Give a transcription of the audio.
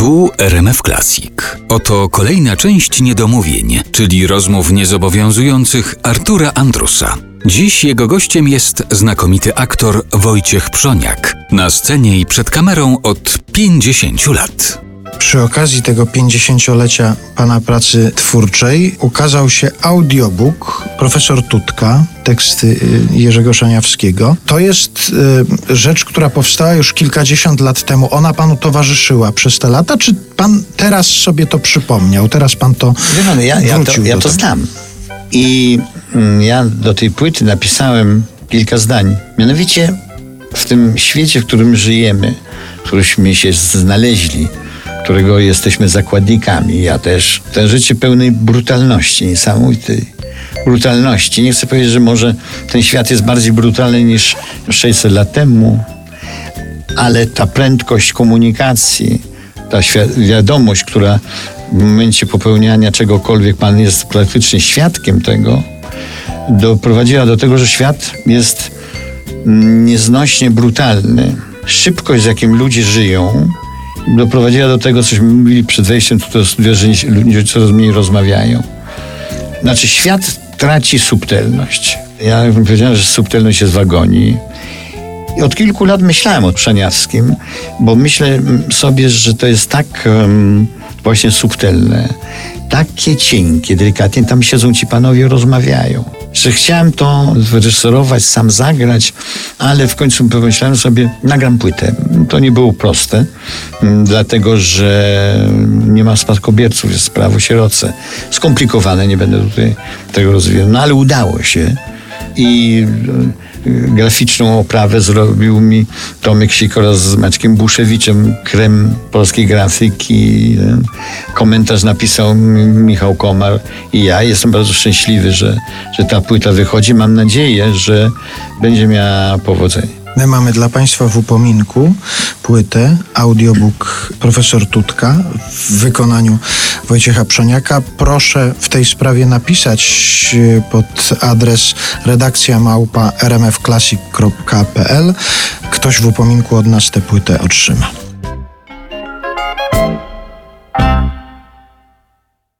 Tu RMF Classic. Oto kolejna część niedomówień, czyli rozmów niezobowiązujących Artura Andrusa. Dziś jego gościem jest znakomity aktor Wojciech Przoniak. Na scenie i przed kamerą od 50 lat. Przy okazji tego 50-lecia pana pracy twórczej ukazał się audiobook Profesor Tutka, teksty y, Jerzego Szaniawskiego. To jest y, rzecz, która powstała już kilkadziesiąt lat temu. Ona panu towarzyszyła przez te lata, czy pan teraz sobie to przypomniał? Teraz pan to Wie pan, ja, ja, to, ja to znam. I mm, ja do tej płyty napisałem kilka zdań. Mianowicie w tym świecie, w którym żyjemy, w którymśmy się znaleźli, którego jesteśmy zakładnikami, ja też, to życie pełnej brutalności, niesamowitej brutalności. Nie chcę powiedzieć, że może ten świat jest bardziej brutalny niż 600 lat temu, ale ta prędkość komunikacji, ta wiadomość, która w momencie popełniania czegokolwiek pan jest praktycznie świadkiem tego, doprowadziła do tego, że świat jest mm, nieznośnie brutalny. Szybkość, z jakim ludzie żyją, doprowadziła do tego, cośmy mówili przed wejściem do studia, że ludzie coraz mniej rozmawiają. Znaczy, świat traci subtelność. Ja bym powiedział, że subtelność jest w agonii. I od kilku lat myślałem o Przaniawskim, bo myślę sobie, że to jest tak em, właśnie subtelne, takie cienkie, delikatnie, tam siedzą ci panowie, rozmawiają. Że chciałem to wyreżyserować, sam zagrać, ale w końcu pomyślałem sobie, nagram płytę. To nie było proste, mm, dlatego że nie ma spadkobierców, jest prawo sieroce. Skomplikowane, nie będę tutaj tego rozwijał, no ale udało się i e, graficzną oprawę zrobił mi Tomek Sikora z Maćkiem Buszewiczem, krem polskiej grafiki. e, Komentarz napisał mi Michał Komar i ja. Jestem bardzo szczęśliwy, że, że ta płyta wychodzi. Mam nadzieję, że będzie miała powodzenie. My mamy dla Państwa w upominku płytę, audiobook Profesor Tutka w wykonaniu Wojciecha Przoniaka. Proszę w tej sprawie napisać e, pod adres redakcja małpa rmfclassic.pl. Ktoś w upominku od nas tę płytę otrzyma.